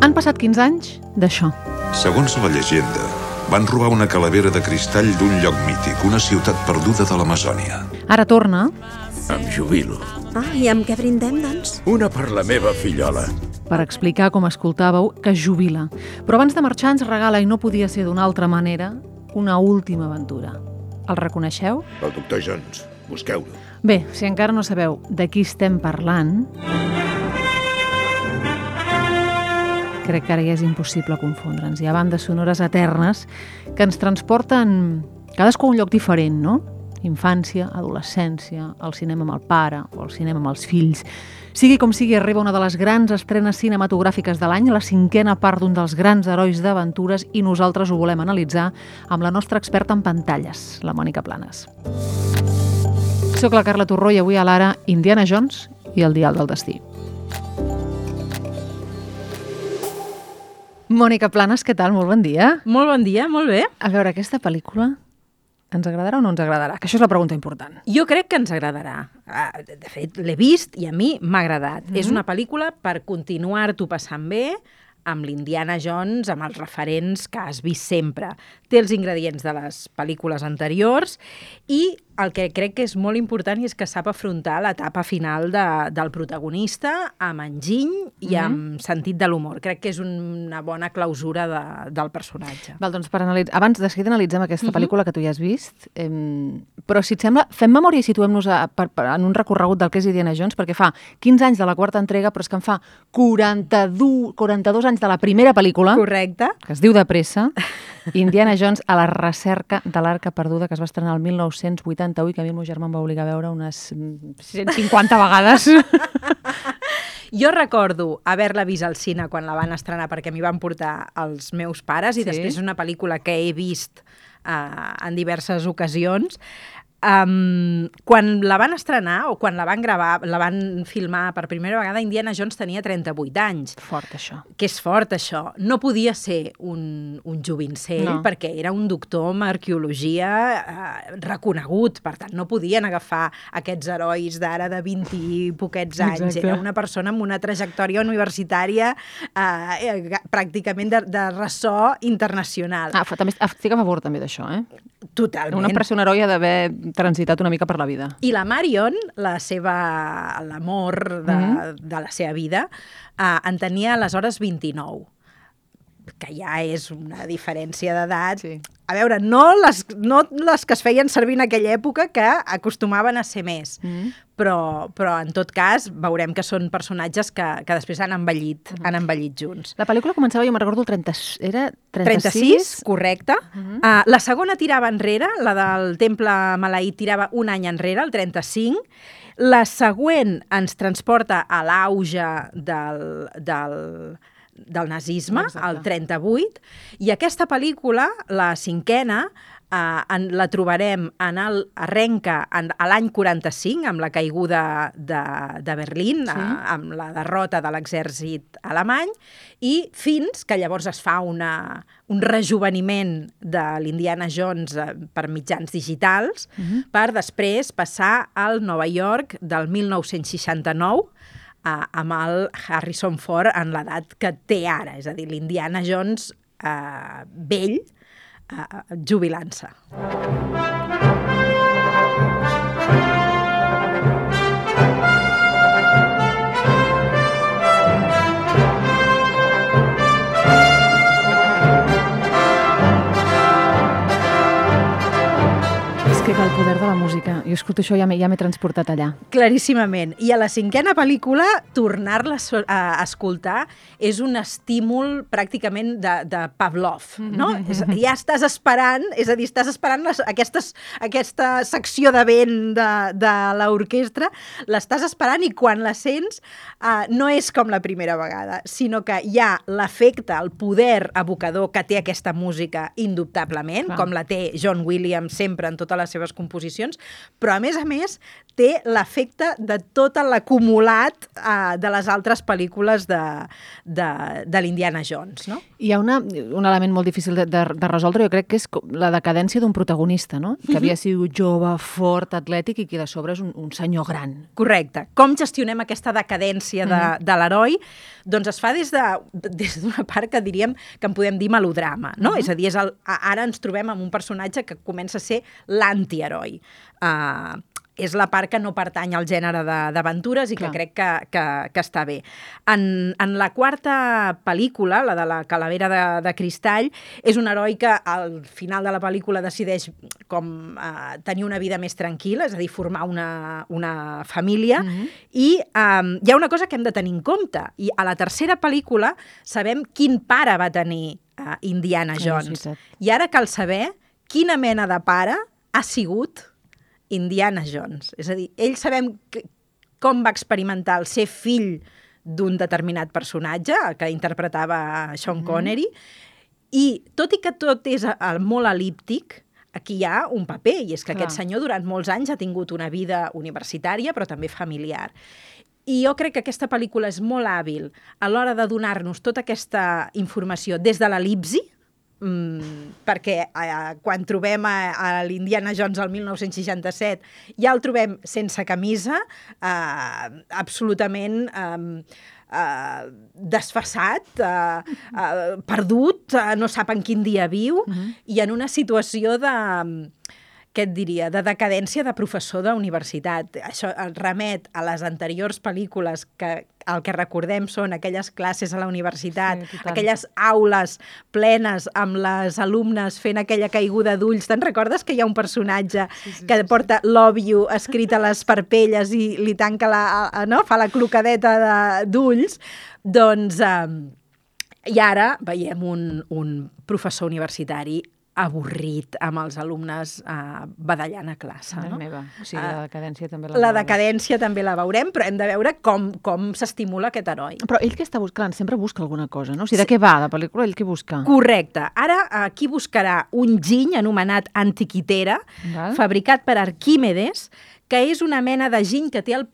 Han passat 15 anys d'això. Segons la llegenda, van robar una calavera de cristall d'un lloc mític, una ciutat perduda de l'Amazònia. Ara torna Em jubilo. Ah, i amb què brindem, doncs? Una per la meva fillola. per explicar, com escoltàveu, que es jubila. Però abans de marxar ens regala, i no podia ser d'una altra manera, una última aventura. El reconeixeu? El doctor Jones. Busqueu-lo. Bé, si encara no sabeu de qui estem parlant, crec que ara ja és impossible confondre'ns. Hi ha bandes sonores eternes que ens transporten cadascú a un lloc diferent, no? Infància, adolescència, el cinema amb el pare o el cinema amb els fills. Sigui com sigui, arriba una de les grans estrenes cinematogràfiques de l'any, la cinquena part d'un dels grans herois d'aventures i nosaltres ho volem analitzar amb la nostra experta en pantalles, la Mònica Planes. Soc la Carla Torró i avui a l'ara Indiana Jones i el dial del destí. Mònica Planes, què tal? Molt bon dia. Molt bon dia, molt bé. A veure, aquesta pel·lícula ens agradarà o no ens agradarà? Que això és la pregunta important. Jo crec que ens agradarà. Ah, De fet, l'he vist i a mi m'ha agradat. Mm -hmm. És una pel·lícula per continuar-t'ho passant bé amb l'Indiana Jones, amb els referents que has vist sempre. Té els ingredients de les pel·lícules anteriors i el que crec que és molt important és que sap afrontar l'etapa final de, del protagonista amb enginy i amb sentit de l'humor. Crec que és una bona clausura de, del personatge. Val, doncs per analitzar... Abans de seguir analitzem aquesta pel·lícula que tu ja has vist, eh, però si et sembla, fem memòria i situem-nos en un recorregut del que és Indiana Jones, perquè fa 15 anys de la quarta entrega, però és que en fa 42, 42 anys de la primera pel·lícula, Correcte? que es diu de pressa, Indiana Jones a la recerca de l'arca perduda, que es va estrenar el 1988, que a mi el meu germà em va obligar a veure unes mm, 150 vegades. Jo recordo haver-la vist al cine quan la van estrenar perquè m'hi van portar els meus pares i Sí? després és una pel·lícula que he vist uh, en diverses ocasions. Um, quan la van estrenar o quan la van gravar, la van filmar per primera vegada, Indiana Jones tenia 38 anys Fort, això. que és fort, això. No podia ser un, un jovincell, No. perquè era un doctor en arqueologia eh, reconegut. Per tant, no podien agafar aquests herois d'ara de 20 i poquets anys. Exacte. Era una persona amb una trajectòria universitària eh, eh, pràcticament de, de ressò internacional. Ah, fa- també estic a favor també d'això, eh? Totalment. Una persona heroia d'haver transitat una mica per la vida. I la Marion, la seva l'amor de, Mhm. de la seva vida, eh, en tenia aleshores 29 que ja és una diferència d'edat. Sí. A veure, no les, no les que es feien servir en aquella època, que acostumaven a ser més, Mm. però, però en tot cas veurem que són personatges que, que després han envellit, Mhm. han envellit junts. La pel·lícula començava, jo me'n recordo, el 30, era 36? 36, correcte. Mhm. -huh. uh, la segona tirava enrere, la del Temple Maleït tirava un any enrere, el 35. La següent ens transporta a l'auge del, del, del nazisme, Exacte. el 38, i aquesta pel·lícula, la cinquena, eh, en, la trobarem en el arrenca en, a l'any 45, amb la caiguda de, de Berlín, Sí. a, amb la derrota de l'exèrcit alemany, i fins que llavors es fa una, un rejuveniment de l'Indiana Jones eh, per mitjans digitals, uh -huh. per després passar al Nova York del 1969, eh, amb el Harrison Ford en l'edat que té ara, és a dir, l'Indiana Jones eh, vell, eh, jubilant-se. Que el poder de la música. Jo escolto això i ja m'he ja transportat allà. Claríssimament. I a la cinquena pel·lícula, tornar-la a escoltar és un estímul pràcticament de, de Pavlov, no? És, ja estàs esperant, és a dir, estàs esperant les, aquestes, aquesta secció de vent de, de l'orquestra, l'estàs esperant i quan la sents uh, no és com la primera vegada, sinó que hi ha l'efecte, el poder evocador que té aquesta música indubtablement, Clar. com la té John Williams sempre en totes les seves composicions, però a més a més té l'efecte de tot l'acumulat uh, de les altres pel·lícules de, de, de l'Indiana Jones, no? Hi ha una, un element molt difícil de, de, de resoldre, jo crec que és la decadència d'un protagonista, no? Que havia sigut jove, fort, atlètic i que de sobre és un, un senyor gran. Correcte. Com gestionem aquesta decadència de, de l'heroi? Doncs es fa des d'una de, des part que diríem que en podem dir melodrama, no? Uh -huh. És a dir, és el, ara ens trobem amb un personatge que comença a ser l'antiheroi. Uh, és la part que no pertany al gènere d'aventures i Clar. que crec que, que, que està bé. En, en la quarta pel·lícula, la de la calavera de, de cristall, és un heroi que al final de la pel·lícula decideix com eh, tenir una vida més tranquil·la, és a dir, formar una, una família, Mhm. i eh, hi ha una cosa que hem de tenir en compte, i a la tercera pel·lícula sabem quin pare va tenir eh, Indiana Jones. I ara cal saber quina mena de pare ha sigut Indiana Jones. És a dir, ell sabem que, com va experimentar el ser fill d'un determinat personatge, que interpretava Sean Connery, i tot i que tot és eh, molt elíptic, aquí hi ha un paper, i és que Clar. aquest senyor durant molts anys ha tingut una vida universitària, però també familiar. I jo crec que aquesta pel·lícula és molt hàbil a l'hora de donar-nos tota aquesta informació des de l'elipsi, mm, perquè eh, quan trobem a, a l'Indiana Jones al 1967 ja el trobem sense camisa, eh, absolutament... Eh, eh, desfassat, eh, eh, perdut, eh, no sap en quin dia viu, i en una situació de què et diria, de decadència de professor d'universitat. Això el remet a les anteriors pel·lícules que el que recordem són aquelles classes a la universitat, Sí, total. aquelles aules plenes amb les alumnes fent aquella caiguda d'ulls. Te'n recordes que hi ha un personatge sí, sí, que porta love you escrit a les parpelles i li tanca la... no? fa la clocadeta de- d'ulls? Doncs... Eh, I ara veiem un, un professor universitari avorrit amb els alumnes eh, badallant a classe. No? meva. O sigui, la decadència també la La veurem. decadència també la veurem, però hem de veure com, com s'estimula aquest heroi. Però ell què està buscant? Sempre busca alguna cosa, no? O sigui, de què va la pel·lícula? Ell què busca? Correcte. Ara aquí buscarà un giny anomenat Antiquitera, Val. fabricat per Arquímedes, que és una mena de giny que té el,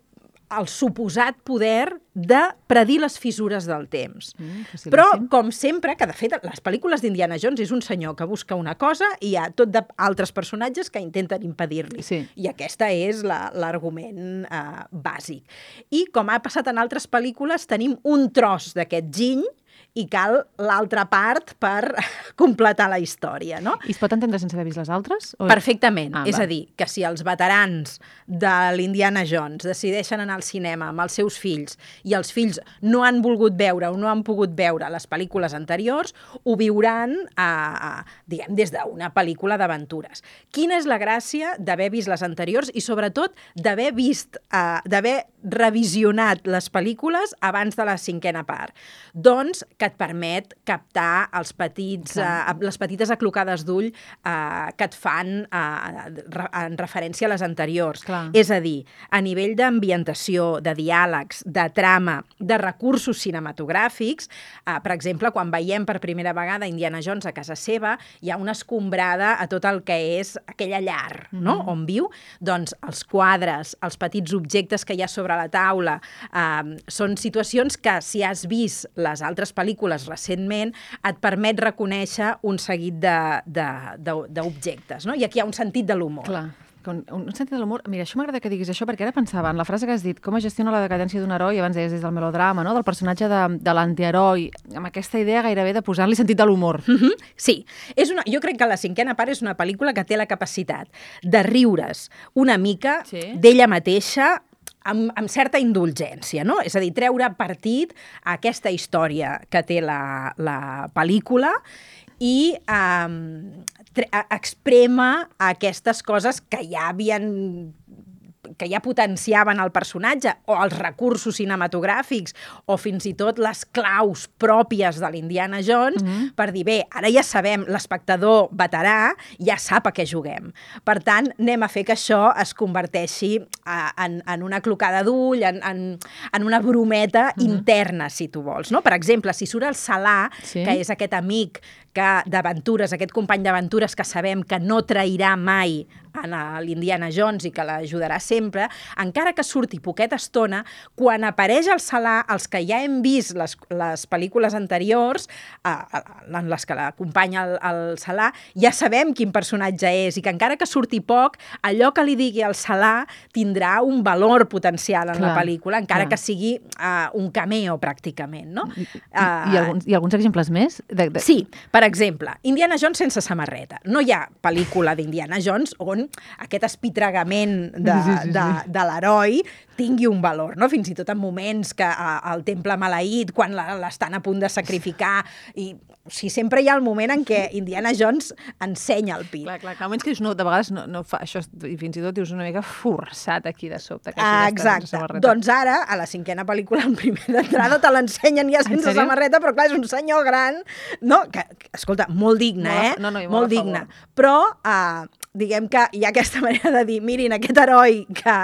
el suposat poder de predir les fissures del temps. Mm. Però, com sempre, que de fet les pel·lícules d'Indiana Jones és un senyor que busca una cosa i hi ha tot d'altres personatges que intenten impedir-li. Sí. I aquesta és la- l'argument eh, bàsic. I com ha passat en altres pel·lícules, tenim un tros d'aquest giny i cal l'altra part per completar la història, no? I es pot entendre sense haver vist les altres? O... Perfectament. Ah, és va. a dir, que si els veterans de l'Indiana Jones decideixen anar al cinema amb els seus fills i els fills no han volgut veure o no han pogut veure les pel·lícules anteriors, ho viuran a, a, diguem, des d'una pel·lícula d'aventures. Quina és la gràcia d'haver vist les anteriors i, sobretot, d'haver vist, uh, d'haver revisionat les pel·lícules abans de la cinquena part? Doncs que et permet captar els petits, uh, les petites aclocades d'ull uh, que et fan uh, en referència a les anteriors. Clar. És a dir, a nivell d'ambientació, de diàlegs, de trama, de recursos cinematogràfics, uh, per exemple, quan veiem per primera vegada Indiana Jones a casa seva, hi ha una escombrada a tot el que és aquella llar no? on viu, doncs els quadres, els petits objectes que hi ha sobre la taula, uh, són situacions que si has vist les altres pel·lícules recentment et permet reconèixer un seguit de- de- de- d'objectes. No? I aquí hi ha un sentit de l'humor. Clar. Un, un sentit de l'humor. Mira, això m'agrada que diguis això, perquè ara pensava en la frase que has dit, com es gestiona la decadència d'un heroi, abans deies des del melodrama, no? del personatge de, de l'antiheroi, amb aquesta idea gairebé de posar-li sentit de l'humor. Mhm, Sí, és una, jo crec que la cinquena part és una pel·lícula que té la capacitat de riure's una mica Sí. d'ella mateixa amb, amb certa indulgència, no? És a dir, treure partit a aquesta història que té la, la pel·lícula i a- exprema aquestes coses que ja havien que ja potenciaven el personatge, o els recursos cinematogràfics, o fins i tot les claus pròpies de l'Indiana Jones, mm -hmm. per dir, bé, ara ja sabem, l'espectador veterà ja sap a què juguem. Per tant, anem a fer que això es converteixi a, en, en una clocada d'ull, en, en, en una brometa mm -hmm. interna, si tu vols. No? Per exemple, si surt el Salà, Sí. que és aquest amic que d'aventures, aquest company d'aventures que sabem que no trairà mai en a l'Indiana Jones i que l'ajudarà sempre, encara que surti poqueta estona, quan apareix al Salà, els que ja hem vist les, les pel·lícules anteriors, eh, en les que l'acompanya el, el Salà, ja sabem quin personatge és i que encara que surti poc, allò que li digui al Salà tindrà un valor potencial en Clar, la pel·lícula, encara clar. que sigui uh, un cameo pràcticament, no? I, i, alguns, I alguns exemples més? De, de... Sí, per exemple, Indiana Jones sense samarreta. No hi ha pel·lícula d'Indiana Jones on aquest espitregament de, Sí, sí, sí. de, de l'heroi tingui un valor, no? Fins i tot en moments que a- al temple maleït, quan l'estan a punt de sacrificar, i o sigui, sempre hi ha el moment en què Indiana Jones ensenya el pit. Clar, clar, clar, que dius, no, de vegades no, no fa això, i fins i tot dius una mica forçat aquí de sobte. Que Ah, exacte. Doncs ara, a la cinquena pel·lícula, en primera entrada, te l'ensenyen ja sense sèrio? samarreta, però clar, és un senyor gran, no? Que, que, escolta, molt digne, Molt eh? no, no, molt molt digne. Però, uh, diguem que hi ha aquesta manera de dir, mirin, aquest heroi que,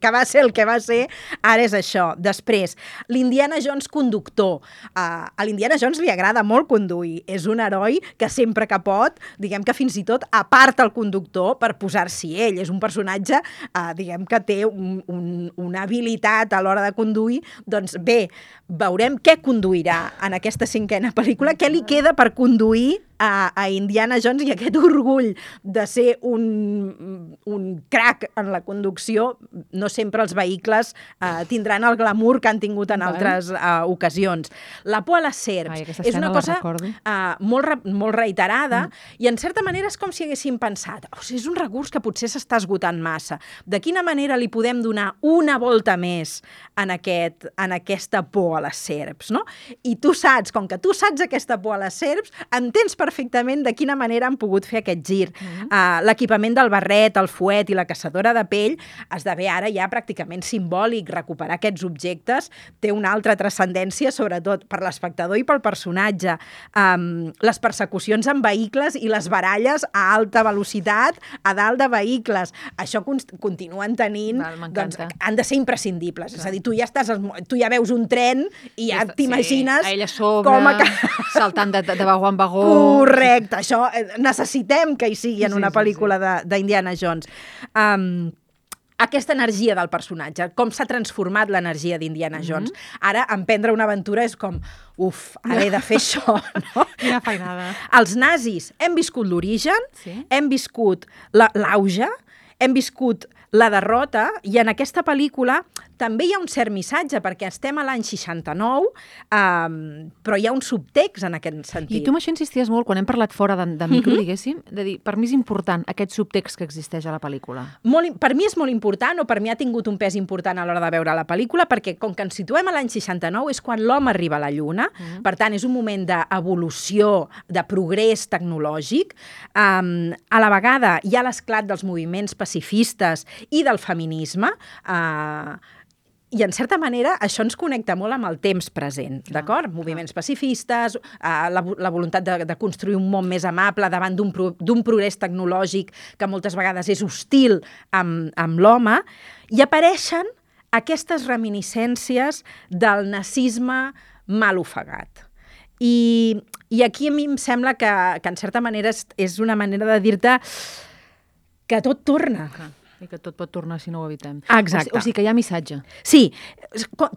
que va ser el que va ser, ara és això. Després, l'Indiana Jones conductor. Uh, a l'Indiana Jones li agrada molt conduir. És un heroi que sempre que pot, diguem que fins i tot aparta el conductor per posar-s'hi ell. És un personatge, uh, diguem que té un, un, una habilitat a l'hora de conduir. Doncs bé, veurem què conduirà en aquesta cinquena pel·lícula, què li queda per conduir a, a Indiana Jones i aquest orgull de ser un, un crack en la conducció, no sempre els vehicles eh, tindran el glamour que han tingut en altres eh, ocasions. La por a les serps Ai, és una cosa eh, molt, re molt reiterada mm. i en certa manera és com si haguéssim pensat o sigui, és un recurs que potser s'està esgotant massa. De quina manera li podem donar una volta més en, aquest, en aquesta por a les serps, no? I tu saps, com que tu saps aquesta por a les serps, entens perfectament de quina manera han pogut fer aquest gir. Mm. Uh, L'equipament del barret, el fuet i la caçadora de pell esdevé ara ja pràcticament simbòlic. Recuperar aquests objectes té una altra transcendència, sobretot per l'espectador i pel personatge. Um, les persecucions en vehicles i les baralles a alta velocitat a dalt de vehicles. Això continuen tenint... Val, doncs, han de ser imprescindibles. És a dir, tu ja, estàs, tu ja veus un tren i ja t'imagines Sí, a sobre, com a... saltant de, de, de vagó en vagó. Correcte, això eh, necessitem que hi sigui en Sí, una sí, pel·lícula de- d'Indiana Jones. Um, aquesta energia del personatge, com s'ha transformat l'energia d'Indiana Jones. Ara, emprendre una aventura és com, uf, ara he de fer això, no? Quina feinada. Els nazis hem viscut l'origen, Sí. hem viscut la- l'auge, hem viscut la derrota, i en aquesta pel·lícula també hi ha un cert missatge, perquè estem a l'any 69, um, però hi ha un subtext en aquest sentit. I tu amb això insisties molt, quan hem parlat fora de, de micro, Mhm. diguéssim, de dir, per mi és important aquest subtext que existeix a la pel·lícula. molt, per mi és molt important, o per mi ha tingut un pes important a l'hora de veure la pel·lícula, perquè com que ens situem a l'any 69 és quan l'home arriba a la Lluna, mm. per tant és un moment d'evolució, de progrés tecnològic, um, a la vegada hi ha l'esclat dels moviments pacifistes i del feminisme, uh, i en certa manera això ens connecta molt amb el temps present, d'acord? Moviments pacifistes, eh, la, la voluntat de, de construir un món més amable davant d'un pro, progrés tecnològic que moltes vegades és hostil amb, amb l'home, i apareixen aquestes reminiscències del nazisme mal ofegat. I, I aquí a mi em sembla que, que en certa manera és, és una manera de dir-te que tot torna. I que tot pot tornar si no ho evitem. Exacte. O, o sigui que hi ha missatge. Sí,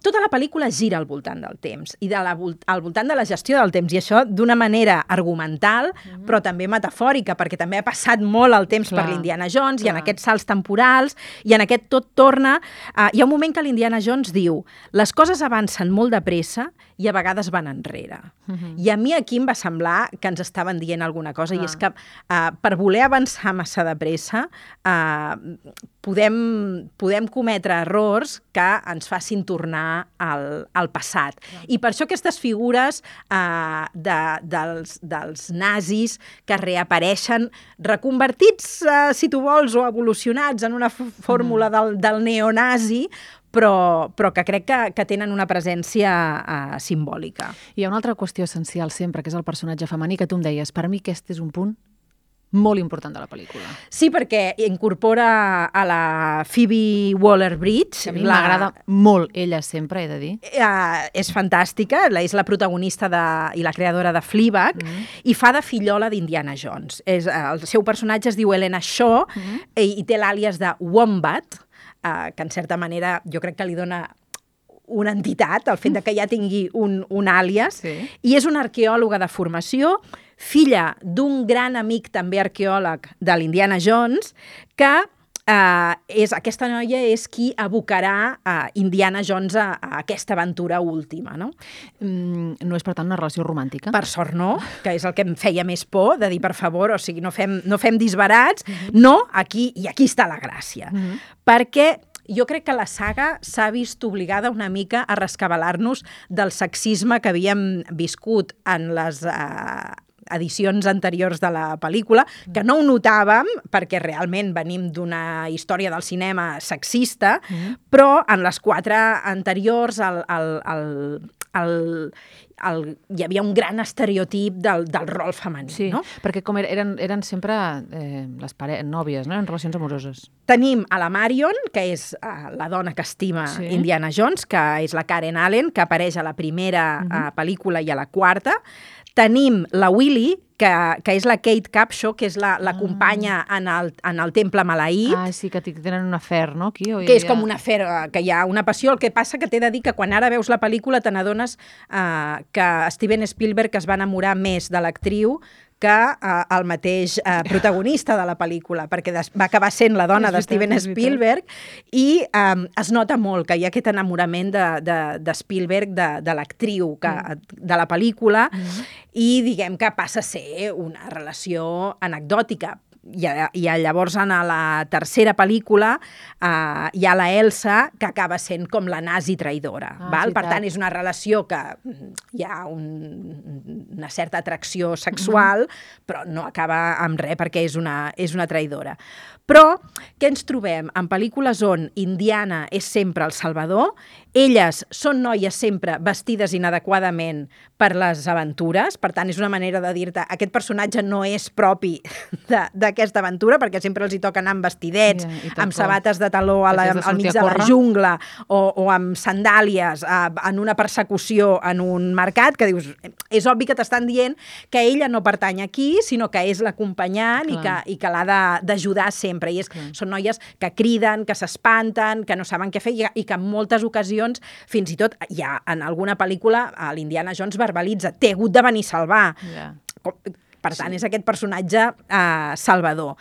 tota la pel·lícula gira al voltant del temps i de la, al voltant de la gestió del temps i això d'una manera argumental però també metafòrica perquè també ha passat molt el temps Clar, per l'Indiana Jones i en clar. aquests salts temporals i en aquest tot torna uh, hi ha un moment que l'Indiana Jones diu les coses avancen molt de pressa i a vegades van enrere. I a mi aquí em va semblar que ens estaven dient alguna cosa i Clar. és que uh, per voler avançar massa de pressa uh, podem, podem cometre errors que ens facin tornar al, al passat. I per això aquestes figures uh, de, dels, dels nazis que reapareixen reconvertits, uh, si tu vols, o evolucionats en una fórmula del, del neonazi, però, però que crec que, que tenen una presència uh, simbòlica. Hi ha una altra qüestió essencial sempre, que és el personatge femení, que tu em deies, per mi aquest és un punt molt important de la pel·lícula. Sí, perquè incorpora a la Phoebe Waller-Bridge. A mi la- m'agrada molt ella sempre, he de dir. eh, és fantàstica, la, és la protagonista de, i la creadora de Fleabag, mm -hmm. i fa de fillola d'Indiana Jones. És, eh, el seu personatge es diu Elena Shaw mm -hmm. i, i té l'àlies de Wombat, eh, que en certa manera jo crec que li dona una entitat, el fet de que ja tingui un, un àlies, Sí. i és una arqueòloga de formació, filla d'un gran amic també arqueòleg de l'Indiana Jones, que eh, és, aquesta noia és qui abocarà a Indiana Jones a, a aquesta aventura última, no? Mm, no és, per tant, una relació romàntica. Per sort no, que és el que em feia més por, de dir, per favor, o sigui, no fem, no fem disbarats, no, aquí, i aquí està la gràcia. Perquè jo crec que la saga s'ha vist obligada una mica a rescabalar-nos del sexisme que havíem viscut en les eh, edicions anteriors de la pel·lícula, que no ho notàvem perquè realment venim d'una història del cinema sexista, però en les quatre anteriors el, el, el, el, el, hi havia un gran estereotip del, del rol femení. Sí, No? perquè com er- eren, eren sempre eh, les pare... nòvies, no? Eren relacions amoroses. Tenim a la Marion, que és uh, la dona que estima Sí. Indiana Jones, que és la Karen Allen, que apareix a la primera uh -huh. uh, pel·lícula i a la quarta. Tenim la Willy, que, que és la Kate Capshaw, que és la, la companya en el, en el temple maleït. Ah, sí, que tenen un afer, no? Aquí, o hi que és havia- com una afer, eh, que hi ha una passió. El que passa que t'he de dir que quan ara veus la pel·lícula te n'adones eh, que Steven Spielberg es va enamorar més de l'actriu que eh, el mateix eh, protagonista de la pel·lícula, perquè des, va acabar sent la dona És de veritat, Steven veritat. Spielberg i eh, es nota molt que hi ha aquest enamorament de, de, de Spielberg de, de l'actriu que de la pel·lícula i diguem que passa a ser una relació anecdòtica. I, i llavors en la tercera pel·lícula eh, hi ha la Elsa que acaba sent com la nazi traïdora. Ah, val? és Per tant, és una relació que mm, hi ha un, una certa atracció sexual, però no acaba amb res perquè és una, és una traïdora. Però què ens trobem? En pel·lícules on Indiana és sempre el salvador, elles són noies sempre vestides inadequadament per les aventures, per tant, és una manera de dir-te aquest personatge no és propi de- d'aquesta aventura, perquè sempre els hi toca anar amb vestidets, i amb sabates de taló a la, de al mig de la jungla o, o amb sandàlies a, en una persecució en un mercat, que dius, és obvi que t'estan dient que ella no pertany aquí, sinó que és l'acompanyant i que, Clar. i que l'ha de- d'ajudar sempre. I és, són noies que criden, que s'espanten, que no saben què fer i, i que en moltes ocasions, fins i tot, ja en alguna pel·lícula, l'Indiana Jones verbalitza, t'he hagut de venir a salvar. Ja. Com- Per tant, és aquest personatge eh, salvador.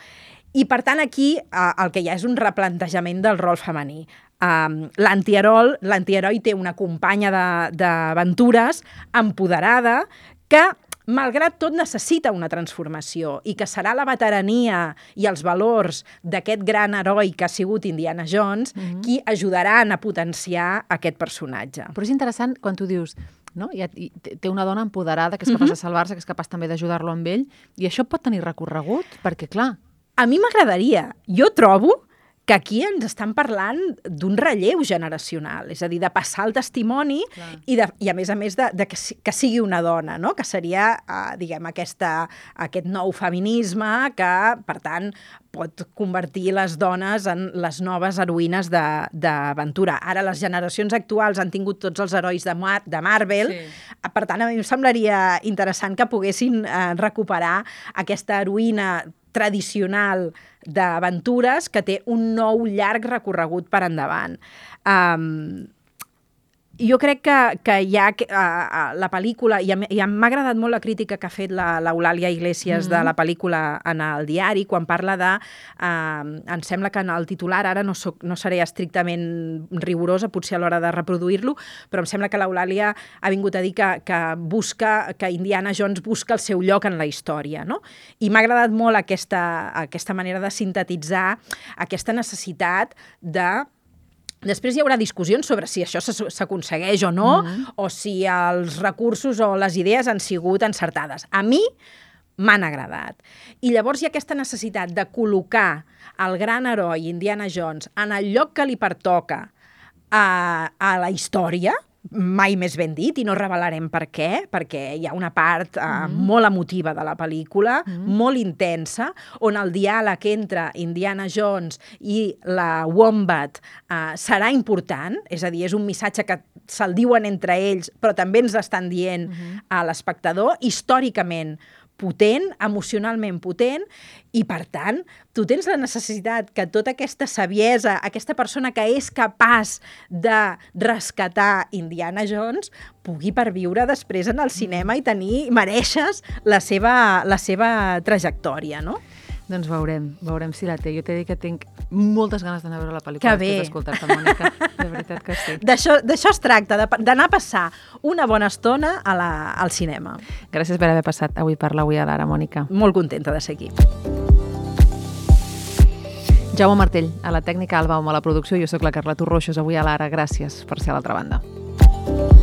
I, per tant, aquí eh, el que hi ha és un replantejament del rol femení. Um, L'antiheroi té una companya de- d'aventures empoderada que malgrat tot necessita una transformació i que serà la veterania i els valors d'aquest gran heroi que ha sigut Indiana Jones mm -hmm. qui ajudaran a potenciar aquest personatge. Però és interessant quan tu dius no? I, i té una dona empoderada que és capaç de salvar-se, que és capaç també d'ajudar-lo amb ell, i això pot tenir recorregut, perquè, clar, A mi m'agradaria. Jo trobo que aquí ens estan parlant d'un relleu generacional, és a dir, de passar el testimoni Clar. i, de, i a més a més de, de que, que sigui una dona, no? que seria, uh, diguem, aquesta, aquest nou feminisme que, per tant, pot convertir les dones en les noves heroïnes de- d'aventura. Ara les generacions actuals han tingut tots els herois de, Mar de Marvel, Sí. sí. per tant, a mi em semblaria interessant que poguessin eh, recuperar aquesta heroïna tradicional d'aventures que té un nou llarg recorregut per endavant. Um, jo crec que, que hi ha uh, uh, la pel·lícula, i, a i m'ha agradat molt la crítica que ha fet la- l'Eulàlia Iglesias mm -hmm. de la pel·lícula en el diari, quan parla de... Uh, em sembla que en el titular, ara no, soc, no seré estrictament rigorosa, potser a l'hora de reproduir-lo, però em sembla que l'Eulàlia ha vingut a dir que, que busca, que Indiana Jones busca el seu lloc en la història, no? I m'ha agradat molt aquesta, aquesta manera de sintetitzar aquesta necessitat de Després hi haurà discussions sobre si això s'aconsegueix o no, mm -hmm. o si els recursos o les idees han sigut encertades. A mi m'han agradat. I llavors hi ha aquesta necessitat de col·locar el gran heroi Indiana Jones en el lloc que li pertoca a, a la història, mai més ben dit i no revelarem per què, perquè hi ha una part uh, mm molt emotiva de la pel·lícula, mm molt intensa, on el diàleg entre Indiana Jones i la Wombat uh, serà important, és a dir, és un missatge que se'l diuen entre ells, però també ens estan dient mm -hmm. a l'espectador, històricament potent, emocionalment potent, i per tant, tu tens la necessitat que tota aquesta saviesa, aquesta persona que és capaç de rescatar Indiana Jones, pugui perviure després en el cinema i tenir, mereixes la seva, la seva trajectòria, no? Doncs veurem, veurem si la té. Jo t'he dit que tinc moltes ganes d'anar a veure la pel·lícula que bé. d'escoltar-te, Mònica. De veritat que sí. D'això es tracta, d'anar a passar una bona estona a la, al cinema. Gràcies per haver passat avui per l'Avui a l'Ara, Mònica. Molt contenta de ser aquí. Jaume Martell, a la tècnica Alba a la producció. Jo sóc la Carla Torroixos, avui a l'Ara. Gràcies per ser a l'altra banda.